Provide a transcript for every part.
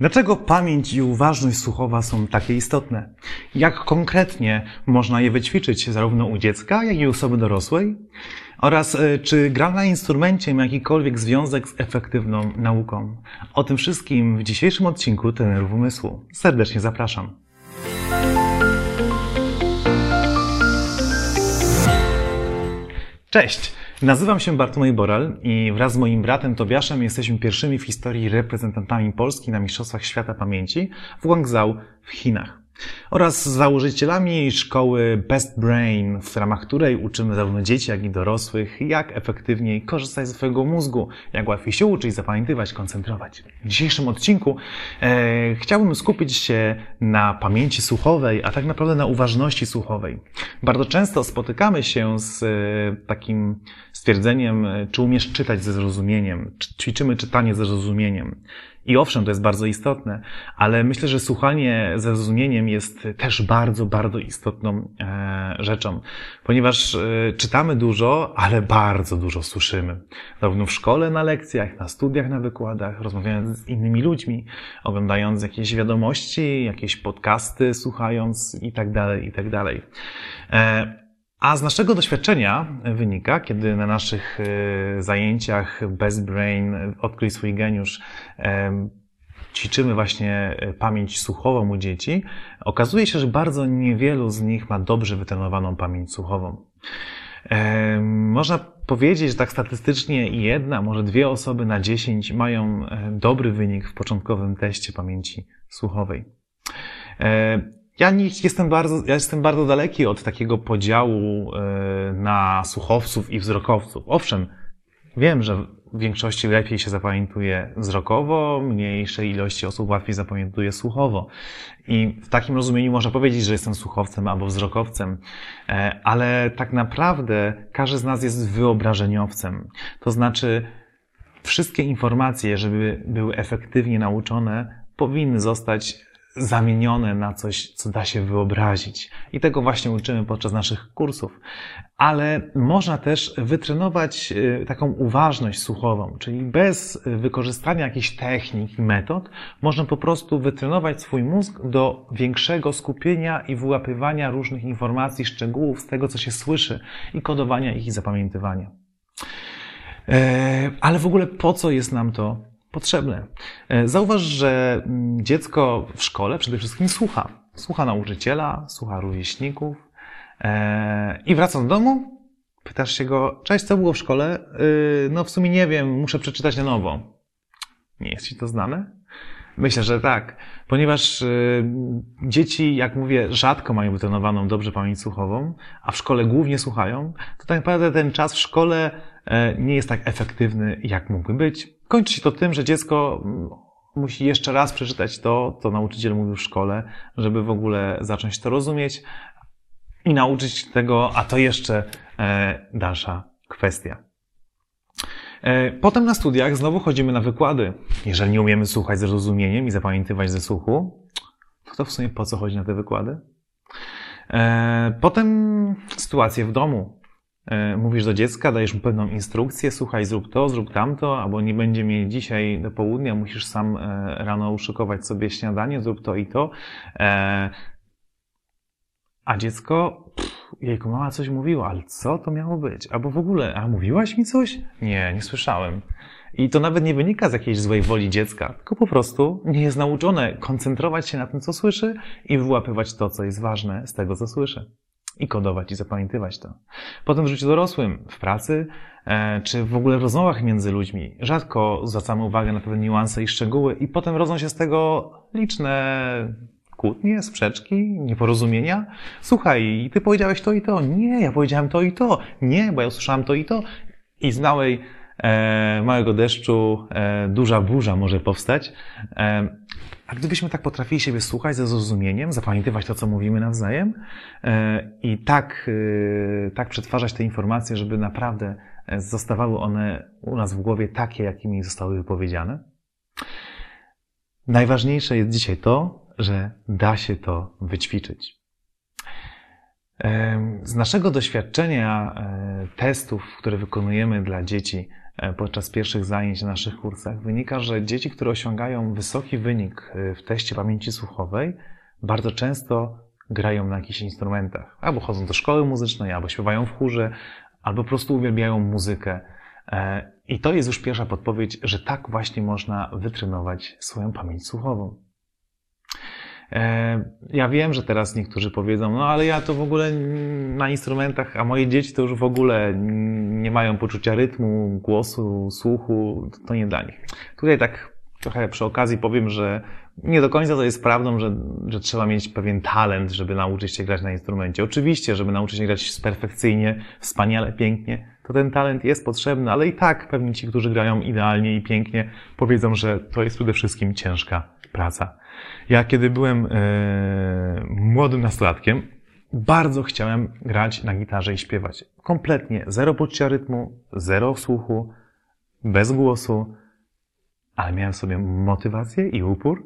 Dlaczego pamięć i uważność słuchowa są takie istotne? Jak konkretnie można je wyćwiczyć zarówno u dziecka, jak i osoby dorosłej? Oraz e, czy gra na instrumencie ma jakikolwiek związek z efektywną nauką? O tym wszystkim w dzisiejszym odcinku Trenerów Umysłu. Serdecznie zapraszam. Cześć! Nazywam się Bartłomiej Boral i wraz z moim bratem Tobiaszem jesteśmy pierwszymi w historii reprezentantami Polski na Mistrzostwach Świata Pamięci w Guangzhou w Chinach oraz założycielami szkoły Best Brain, w ramach której uczymy zarówno dzieci, jak i dorosłych, jak efektywniej korzystać ze swojego mózgu, jak łatwiej się uczyć, zapamiętywać, koncentrować. W dzisiejszym odcinku e, chciałbym skupić się na pamięci słuchowej, a tak naprawdę na uważności słuchowej. Bardzo często spotykamy się z e, takim stwierdzeniem, e, czy umiesz czytać ze zrozumieniem, ćwiczymy czytanie ze zrozumieniem. I owszem, to jest bardzo istotne, ale myślę, że słuchanie ze zrozumieniem jest też bardzo, bardzo istotną e, rzeczą, ponieważ e, czytamy dużo, ale bardzo dużo słyszymy. Zarówno w szkole, na lekcjach, na studiach, na wykładach, rozmawiając z innymi ludźmi, oglądając jakieś wiadomości, jakieś podcasty, słuchając i tak dalej, i tak dalej. E, a z naszego doświadczenia wynika, kiedy na naszych e, zajęciach Best Brain odkryj swój geniusz e, ćwiczymy właśnie e, pamięć słuchową u dzieci, okazuje się, że bardzo niewielu z nich ma dobrze wytrenowaną pamięć słuchową. Można powiedzieć, że tak statystycznie jedna, może dwie osoby na dziesięć mają dobry wynik w początkowym teście pamięci słuchowej. Ja nie, jestem bardzo, ja jestem bardzo daleki od takiego podziału e, na słuchowców i wzrokowców. Owszem, wiem, że w większości lepiej się zapamiętuje wzrokowo, mniejszej ilości osób łatwiej zapamiętuje słuchowo. I w takim rozumieniu można powiedzieć, że jestem słuchowcem albo wzrokowcem, e, ale tak naprawdę każdy z nas jest wyobrażeniowcem. To znaczy, wszystkie informacje, żeby były efektywnie nauczone, powinny zostać zamienione na coś, co da się wyobrazić. I tego właśnie uczymy podczas naszych kursów. Ale można też wytrenować y, taką uważność słuchową, czyli bez wykorzystania jakichś technik i metod, można po prostu wytrenować swój mózg do większego skupienia i wyłapywania różnych informacji, szczegółów z tego, co się słyszy i kodowania ich i zapamiętywania. E, ale w ogóle po co jest nam to potrzebne. E, zauważ, że mm, dziecko w szkole przede wszystkim słucha. Słucha nauczyciela, słucha rówieśników e, i wraca do domu, pytasz się go, cześć, co było w szkole? E, no w sumie nie wiem, muszę przeczytać na nowo. Nie jest ci to znane? Myślę, że tak, ponieważ dzieci, jak mówię, rzadko mają wytrenowaną dobrze pamięć słuchową, a w szkole głównie słuchają, to tak naprawdę ten czas w szkole nie jest tak efektywny, jak mógłby być. Kończy się to tym, że dziecko mm, musi jeszcze raz przeczytać to, co nauczyciel mówił w szkole, żeby w ogóle zacząć to rozumieć i nauczyć tego, a to jeszcze e, dalsza kwestia. E, potem na studiach znowu chodzimy na wykłady. Jeżeli nie umiemy słuchać z rozumieniem i zapamiętywać ze słuchu, to w sumie po co chodzi na te wykłady? E, potem sytuacje w domu. E, mówisz do dziecka, dajesz mu pewną instrukcję, słuchaj, zrób to, zrób tamto, albo nie będzie mieć dzisiaj do południa, musisz sam e, rano uszykować sobie śniadanie, zrób to i to. E, a dziecko, pff, jejku, mama coś mówiła, ale co to miało być? Albo w ogóle, a mówiłaś mi coś? Nie, nie słyszałem. I to nawet nie wynika z jakiejś złej woli dziecka, tylko po prostu nie jest nauczone koncentrować się na tym, co słyszy i wyłapywać to, co jest ważne z tego, co słyszy i kodować i zapamiętywać to. Potem w życiu dorosłym, w pracy, e, czy w ogóle w rozmowach między ludźmi. Rzadko zwracamy uwagę na pewne niuanse i szczegóły i potem rodzą się z tego liczne kłótnie, sprzeczki, nieporozumienia. Słuchaj, ty powiedziałeś to i to. Nie, ja powiedziałem to i to. Nie, bo ja usłyszałem to i to. I z małej, e, małego deszczu e, duża burza może powstać. E, a gdybyśmy tak potrafili siebie słuchać ze zrozumieniem, zapamiętywać to, co mówimy nawzajem e, i tak, e, tak przetwarzać te informacje, żeby naprawdę e, zostawały one u nas w głowie takie, jakimi zostały wypowiedziane. Najważniejsze jest dzisiaj to, że da się to wyćwiczyć. Z naszego doświadczenia testów, które wykonujemy dla dzieci podczas pierwszych zajęć na naszych kursach, wynika, że dzieci, które osiągają wysoki wynik e, w teście pamięci słuchowej, bardzo często grają na jakichś instrumentach. Albo chodzą do szkoły muzycznej, albo śpiewają w chórze, albo po prostu uwielbiają muzykę. E, I to jest już pierwsza podpowiedź, że tak właśnie można wytrenować swoją pamięć słuchową. E, ja wiem, że teraz niektórzy powiedzą, no ale ja to w ogóle na instrumentach, a moje dzieci to już w ogóle nie mają poczucia rytmu, głosu, słuchu, to nie dla nich. Tutaj tak trochę przy okazji powiem, że nie do końca to jest prawdą, że, że trzeba mieć pewien talent, żeby nauczyć się grać na instrumencie. Oczywiście, żeby nauczyć się grać perfekcyjnie, wspaniale, pięknie, to ten talent jest potrzebny, ale i tak pewni ci, którzy grają idealnie i pięknie, powiedzą, że to jest przede wszystkim ciężka praca. Ja kiedy byłem e, młodym nastolatkiem, bardzo chciałem grać na gitarze i śpiewać. Kompletnie zero poczucia rytmu, zero słuchu, bez głosu, ale miałem sobie motywację i upór.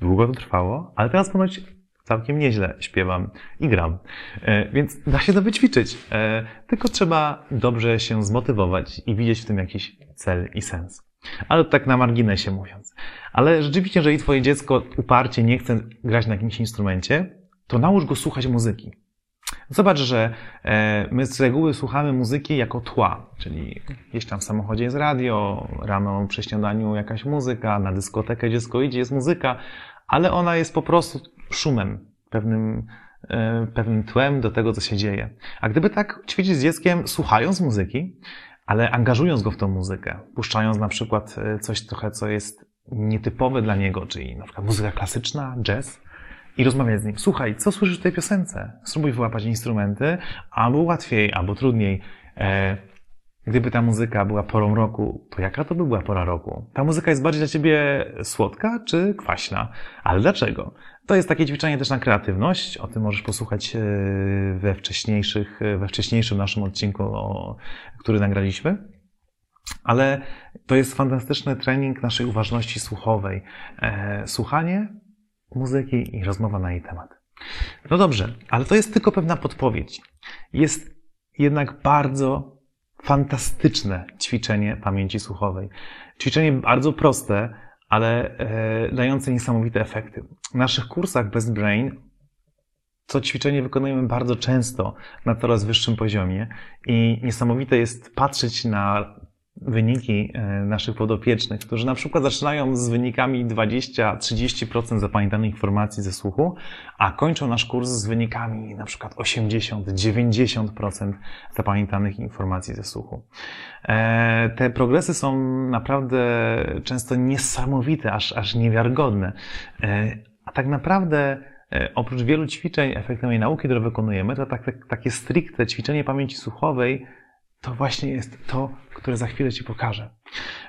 Długo to trwało, ale teraz ponoć całkiem nieźle śpiewam i gram. E, więc da się to wyćwiczyć. E, tylko trzeba dobrze się zmotywować i widzieć w tym jakiś cel i sens. Ale tak na marginesie mówiąc. Ale rzeczywiście, jeżeli twoje dziecko uparcie nie chce grać na jakimś instrumencie, to naucz go słuchać muzyki. Zobacz, że e, my z reguły słuchamy muzyki jako tła, czyli gdzieś tam w samochodzie jest radio, rano przy śniadaniu jakaś muzyka, na dyskotekę dziecko idzie, jest muzyka, ale ona jest po prostu szumem, pewnym, e, pewnym tłem do tego, co się dzieje. A gdyby tak ćwiczyć z dzieckiem, słuchając muzyki, ale angażując go w tą muzykę, puszczając na przykład e, coś trochę, co jest nietypowe dla niego, czyli na przykład muzyka klasyczna, jazz, i rozmawiać z nim. Słuchaj, co słyszysz w tej piosence? Spróbuj wyłapać instrumenty, albo łatwiej, albo trudniej. E, gdyby ta muzyka była porą roku, to jaka to by była pora roku? Ta muzyka jest bardziej dla ciebie słodka czy kwaśna? Ale dlaczego? To jest takie ćwiczenie też na kreatywność. O tym możesz posłuchać e, we, wcześniejszych, e, we wcześniejszym naszym odcinku, który nagraliśmy. Ale to jest fantastyczny trening naszej uważności słuchowej. E, słuchanie muzyki i rozmowa na jej temat. No dobrze, ale to jest tylko pewna podpowiedź. Jest jednak bardzo fantastyczne ćwiczenie pamięci słuchowej. Ćwiczenie bardzo proste, ale e, dające niesamowite efekty. W naszych kursach Best Brain to ćwiczenie wykonujemy bardzo często na coraz wyższym poziomie i niesamowite jest patrzeć na wyniki e, naszych podopiecznych, którzy na przykład zaczynają z wynikami 20-30% zapamiętanych informacji ze słuchu, a kończą nasz kurs z wynikami na przykład 80-90% zapamiętanych informacji ze słuchu. E, te progresy są naprawdę często niesamowite, aż, aż niewiarygodne. E, a tak naprawdę oprócz wielu ćwiczeń efektywnej nauki, które wykonujemy, to tak, tak, takie stricte ćwiczenie pamięci słuchowej to właśnie jest to, które za chwilę Ci pokażę.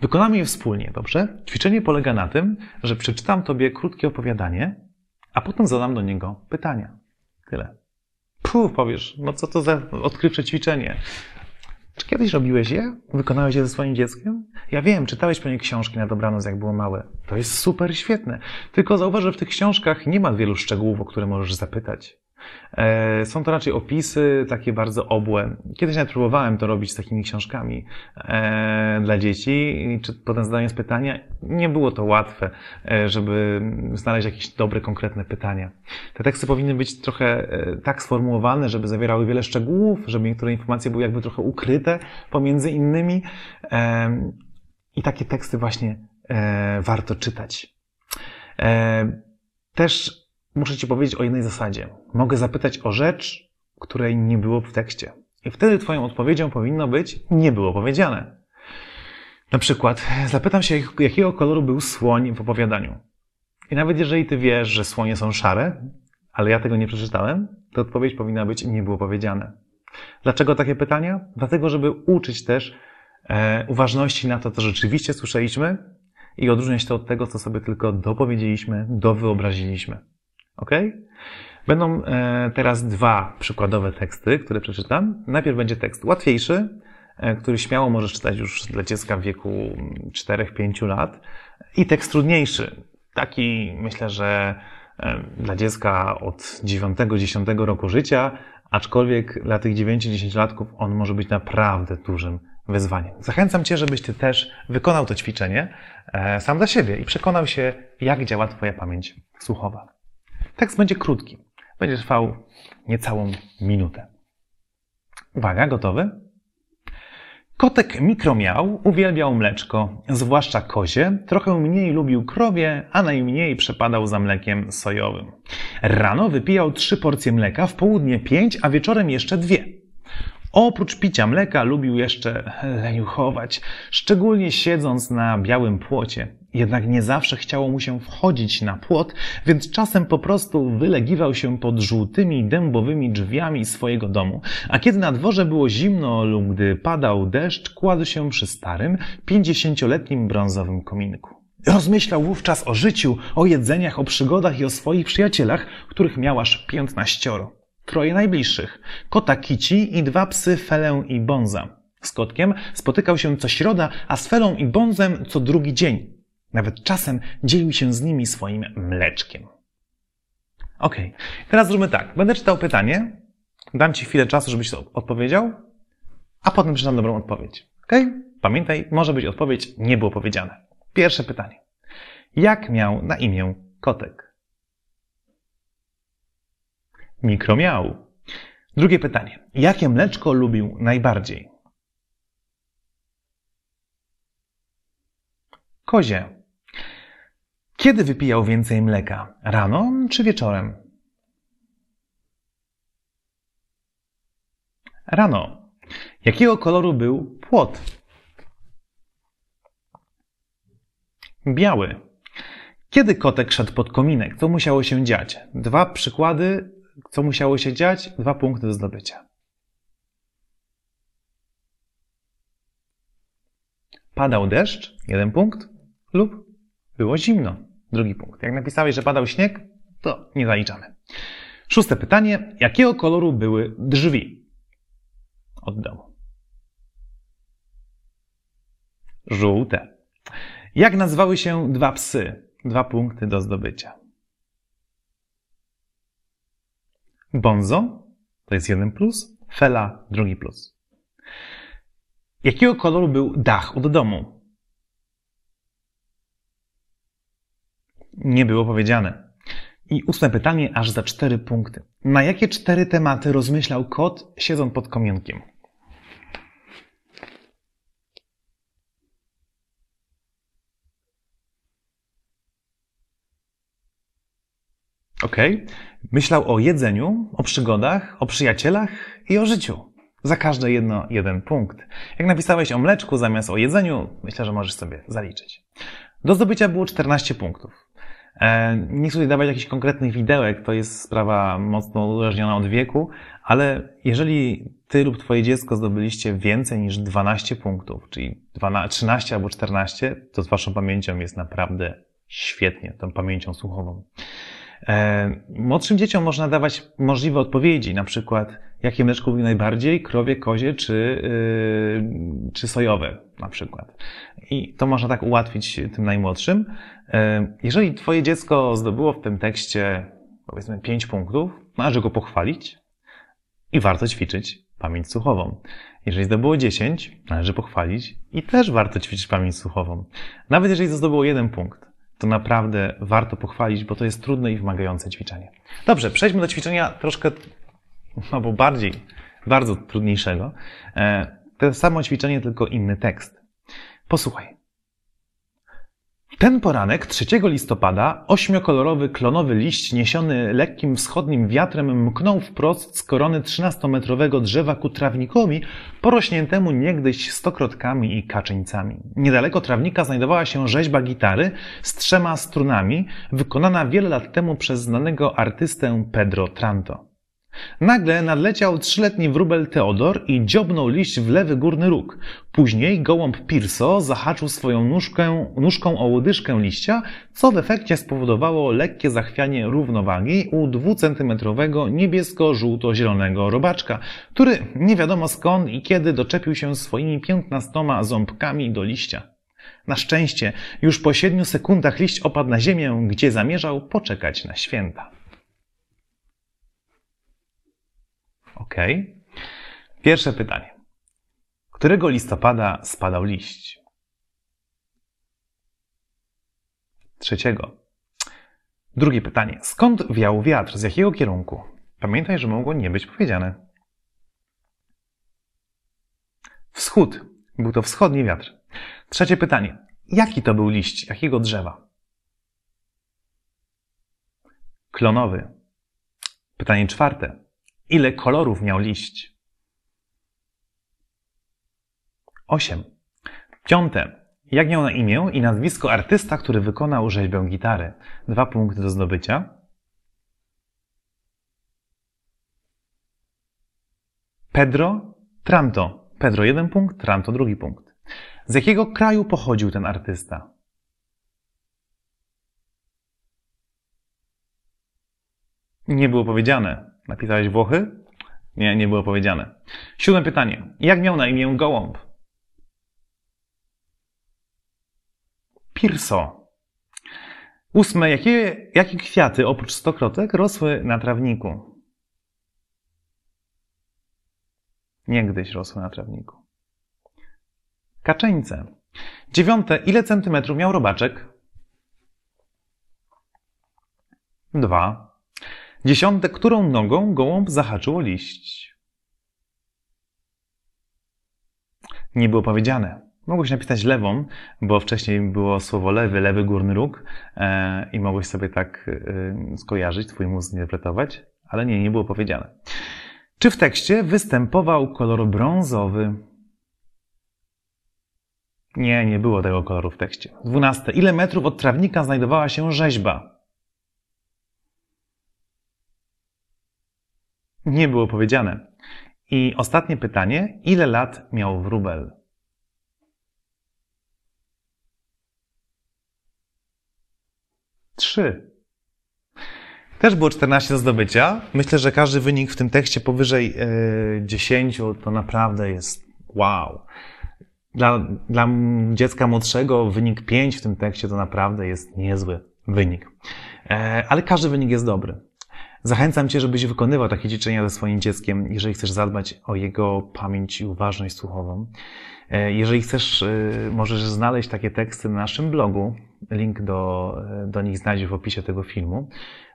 Wykonamy je wspólnie, dobrze? Ćwiczenie polega na tym, że przeczytam Tobie krótkie opowiadanie, a potem zadam do niego pytania. Tyle. Puh, powiesz, no co to za odkrywcze ćwiczenie? Czy kiedyś robiłeś je? Wykonałeś je ze swoim dzieckiem? Ja wiem, czytałeś pewnie książki na dobranoc, jak było małe. To jest super świetne. Tylko zauważ, że w tych książkach nie ma wielu szczegółów, o które możesz zapytać. E, są to raczej opisy takie bardzo obłe. Kiedyś nawet próbowałem to robić z takimi książkami e, dla dzieci, czy potem zadając pytania, nie było to łatwe, e, żeby znaleźć jakieś dobre, konkretne pytania. Te teksty powinny być trochę tak sformułowane, żeby zawierały wiele szczegółów, żeby niektóre informacje były jakby trochę ukryte pomiędzy innymi. I takie teksty właśnie warto czytać. Też muszę Ci powiedzieć o jednej zasadzie. Mogę zapytać o rzecz, której nie było w tekście. I wtedy Twoją odpowiedzią powinno być nie było powiedziane. Na przykład zapytam się, jakiego koloru był słoń w opowiadaniu. I nawet jeżeli Ty wiesz, że słonie są szare, ale ja tego nie przeczytałem, to odpowiedź powinna być nie było powiedziane. Dlaczego takie pytania? Dlatego, żeby uczyć też e, uważności na to, co rzeczywiście słyszeliśmy i odróżniać to od tego, co sobie tylko dopowiedzieliśmy, dowyobraziliśmy. Ok? Będą e, teraz dwa przykładowe teksty, które przeczytam. Najpierw będzie tekst łatwiejszy, e, który śmiało możesz czytać już dla dziecka w wieku 4-5 lat, i tekst trudniejszy. Taki myślę, że e, dla dziecka od 9-10 roku życia, aczkolwiek dla tych 9-10 latków on może być naprawdę dużym wyzwaniem. Zachęcam Cię, żebyś Ty też wykonał to ćwiczenie sam dla siebie i przekonał się, jak działa Twoja pamięć słuchowa. Tekst będzie krótki. Będzie trwał niecałą minutę. Uwaga, gotowy? Kotek mikromiał uwielbiał mleczko, zwłaszcza kozie, trochę mniej lubił krowie, a najmniej przepadał za mlekiem sojowym. Rano wypijał trzy porcje mleka, w południe pięć, a wieczorem jeszcze dwie. Oprócz picia mleka lubił jeszcze leniuchować, szczególnie siedząc na białym płocie. Jednak nie zawsze chciało mu się wchodzić na płot, więc czasem po prostu wylegiwał się pod żółtymi, dębowymi drzwiami swojego domu. A kiedy na dworze było zimno lub gdy padał deszcz, kładł się przy starym, pięćdziesięcioletnim brązowym kominku. Rozmyślał wówczas o życiu, o jedzeniach, o przygodach i o swoich przyjacielach, których miał aż piętnaścioro. Troje najbliższych. Kota Kici i dwa psy Felę i Bonza. Z kotkiem spotykał się co środa, a z Felą i Bonzem co drugi dzień. Nawet czasem dzielił się z nimi swoim mleczkiem. Ok, teraz zróbmy tak. Będę czytał pytanie, dam Ci chwilę czasu, żebyś odpowiedział, a potem przeczytam dobrą odpowiedź. Ok? Pamiętaj, może być odpowiedź nie było powiedziane. Pierwsze pytanie. Jak miał na imię kotek? Mikro miał. Drugie pytanie. Jakie mleczko lubił najbardziej? Kozie. Kiedy wypijał więcej mleka? Rano czy wieczorem? Rano. Jakiego koloru był płot? Biały. Kiedy kotek szedł pod kominek? Co musiało się dziać? Dwa przykłady, co musiało się dziać? Dwa punkty do zdobycia. Padał deszcz, jeden punkt, lub było zimno, drugi punkt. Jak napisałeś, że padał śnieg, to nie zaliczamy. Szóste pytanie. Jakiego koloru były drzwi od domu? Żółte. Jak nazywały się dwa psy? Dwa punkty do zdobycia. Bonzo to jest jeden plus, Fela drugi plus. Jakiego koloru był dach od domu? Nie było powiedziane. I ósme pytanie aż za cztery punkty. Na jakie cztery tematy rozmyślał kot siedząc pod kominkiem? Ok. Myślał o jedzeniu, o przygodach, o przyjacielach i o życiu. Za każde jedno jeden punkt. Jak napisałeś o mleczku zamiast o jedzeniu, myślę, że możesz sobie zaliczyć. Do zdobycia było 14 punktów. E, nie chcę dawać jakichś konkretnych widełek, to jest sprawa mocno uzależniona od wieku, ale jeżeli ty lub twoje dziecko zdobyliście więcej niż 12 punktów, czyli 12, 13 albo 14, to z waszą pamięcią jest naprawdę świetnie, tą pamięcią słuchową. E, młodszym dzieciom można dawać możliwe odpowiedzi, na przykład jakie mleczko lubi najbardziej, krowie, kozie czy, yy, czy sojowe na przykład. I to można tak ułatwić tym najmłodszym. E, jeżeli twoje dziecko zdobyło w tym tekście powiedzmy 5 punktów, należy go pochwalić i warto ćwiczyć pamięć słuchową. Jeżeli zdobyło 10, należy pochwalić i też warto ćwiczyć pamięć słuchową. Nawet jeżeli zdobyło jeden punkt, to naprawdę warto pochwalić, bo to jest trudne i wymagające ćwiczenie. Dobrze, przejdźmy do ćwiczenia troszkę, albo bardziej, bardzo trudniejszego. E, to samo ćwiczenie, tylko inny tekst. Posłuchaj. Ten poranek 3 listopada ośmiokolorowy klonowy liść niesiony lekkim wschodnim wiatrem mknął wprost z korony 13-metrowego drzewa ku trawnikowi porośniętemu niegdyś stokrotkami i kaczyńcami. Niedaleko trawnika znajdowała się rzeźba gitary z trzema strunami, wykonana wiele lat temu przez znanego artystę Pedro Tranto. Nagle nadleciał trzyletni wróbel Teodor i dziobnął liść w lewy górny róg. Później gołąb Pirso zahaczył swoją nóżkę, nóżką o łodyżkę liścia, co w efekcie spowodowało lekkie zachwianie równowagi u dwucentymetrowego niebiesko-żółto-zielonego robaczka, który nie wiadomo skąd i kiedy doczepił się swoimi piętnastoma ząbkami do liścia. Na szczęście już po siedmiu sekundach liść opadł na ziemię, gdzie zamierzał poczekać na święta. Ok. Pierwsze pytanie. Którego listopada spadał liść? Trzeciego. Drugie pytanie. Skąd wiał wiatr? Z jakiego kierunku? Pamiętaj, że mogło nie być powiedziane. Wschód. Był to wschodni wiatr. Trzecie pytanie. Jaki to był liść? Jakiego drzewa? Klonowy. Pytanie czwarte. Ile kolorów miał liść? Osiem. Piąte. Jak miał na imię i nazwisko artysta, który wykonał rzeźbę gitary? Dwa punkty do zdobycia. Pedro Tranto. Pedro jeden punkt, Tranto drugi punkt. Z jakiego kraju pochodził ten artysta? Nie było powiedziane. Napisałeś Włochy? Nie, nie było powiedziane. Siódme pytanie. Jak miał na imię gołąb? Pirso. Ósme. Jakie, jakie kwiaty oprócz stokrotek rosły na trawniku? Niegdyś rosły na trawniku. Kaczeńce. Dziewiąte. Ile centymetrów miał robaczek? Dwa. Dziesiąte. Którą nogą gołąb zahaczył o liść? Nie było powiedziane. Mogłeś napisać lewą, bo wcześniej było słowo lewy, lewy górny róg e, i mogłeś sobie tak e, skojarzyć, twój mózg interpretować, ale nie, nie było powiedziane. Czy w tekście występował kolor brązowy? Nie, nie było tego koloru w tekście. Dwunaste. Ile metrów od trawnika znajdowała się rzeźba? Nie było powiedziane. I ostatnie pytanie. Ile lat miał wróbel? Trzy. Też było 14 do zdobycia. Myślę, że każdy wynik w tym tekście powyżej 10 to naprawdę jest wow. Dla, dla dziecka młodszego wynik 5 w tym tekście to naprawdę jest niezły wynik. E, ale każdy wynik jest dobry. Zachęcam Cię, żebyś wykonywał takie ćwiczenia ze swoim dzieckiem, jeżeli chcesz zadbać o jego pamięć i uważność słuchową. E, jeżeli chcesz, e, możesz znaleźć takie teksty na naszym blogu. Link do, do nich znajdziesz w opisie tego filmu.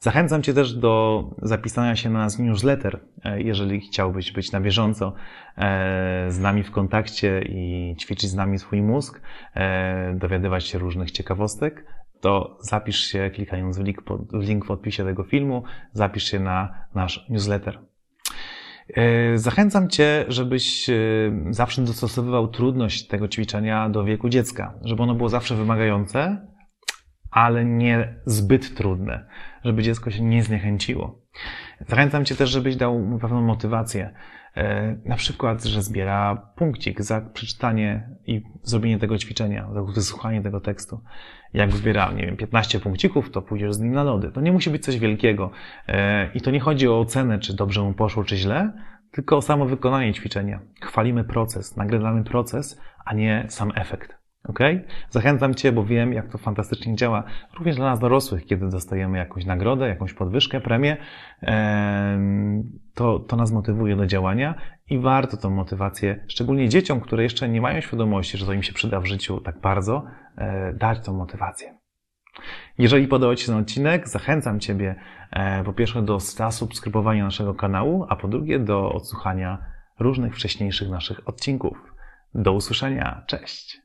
Zachęcam Cię też do zapisania się na nasz newsletter, e, jeżeli chciałbyś być na bieżąco e, z nami w kontakcie i ćwiczyć z nami swój mózg, e, dowiadywać się różnych ciekawostek, to zapisz się, klikając w link, w link w odpisie tego filmu, zapisz się na nasz newsletter. Zachęcam Cię, żebyś zawsze dostosowywał trudność tego ćwiczenia do wieku dziecka, żeby ono było zawsze wymagające, ale nie zbyt trudne, żeby dziecko się nie zniechęciło. Zachęcam Cię też, żebyś dał mu pewną motywację. E, na przykład, że zbiera punkcik za przeczytanie i zrobienie tego ćwiczenia, za wysłuchanie tego tekstu. Jak zbiera, nie wiem, 15 punkcików, to pójdziesz z nim na lody. To nie musi być coś wielkiego. E, I to nie chodzi o ocenę, czy dobrze mu poszło, czy źle, tylko o samo wykonanie ćwiczenia. Chwalimy proces, nagradzamy proces, a nie sam efekt. Ok? Zachęcam Cię, bo wiem, jak to fantastycznie działa również dla nas dorosłych, kiedy dostajemy jakąś nagrodę, jakąś podwyżkę, premię. To, to nas motywuje do działania i warto tą motywację, szczególnie dzieciom, które jeszcze nie mają świadomości, że to im się przyda w życiu tak bardzo, e, dać tą motywację. Jeżeli podobał Ci się ten odcinek, zachęcam Ciebie e, po pierwsze do zasubskrybowania naszego kanału, a po drugie do odsłuchania różnych wcześniejszych naszych odcinków. Do usłyszenia. Cześć!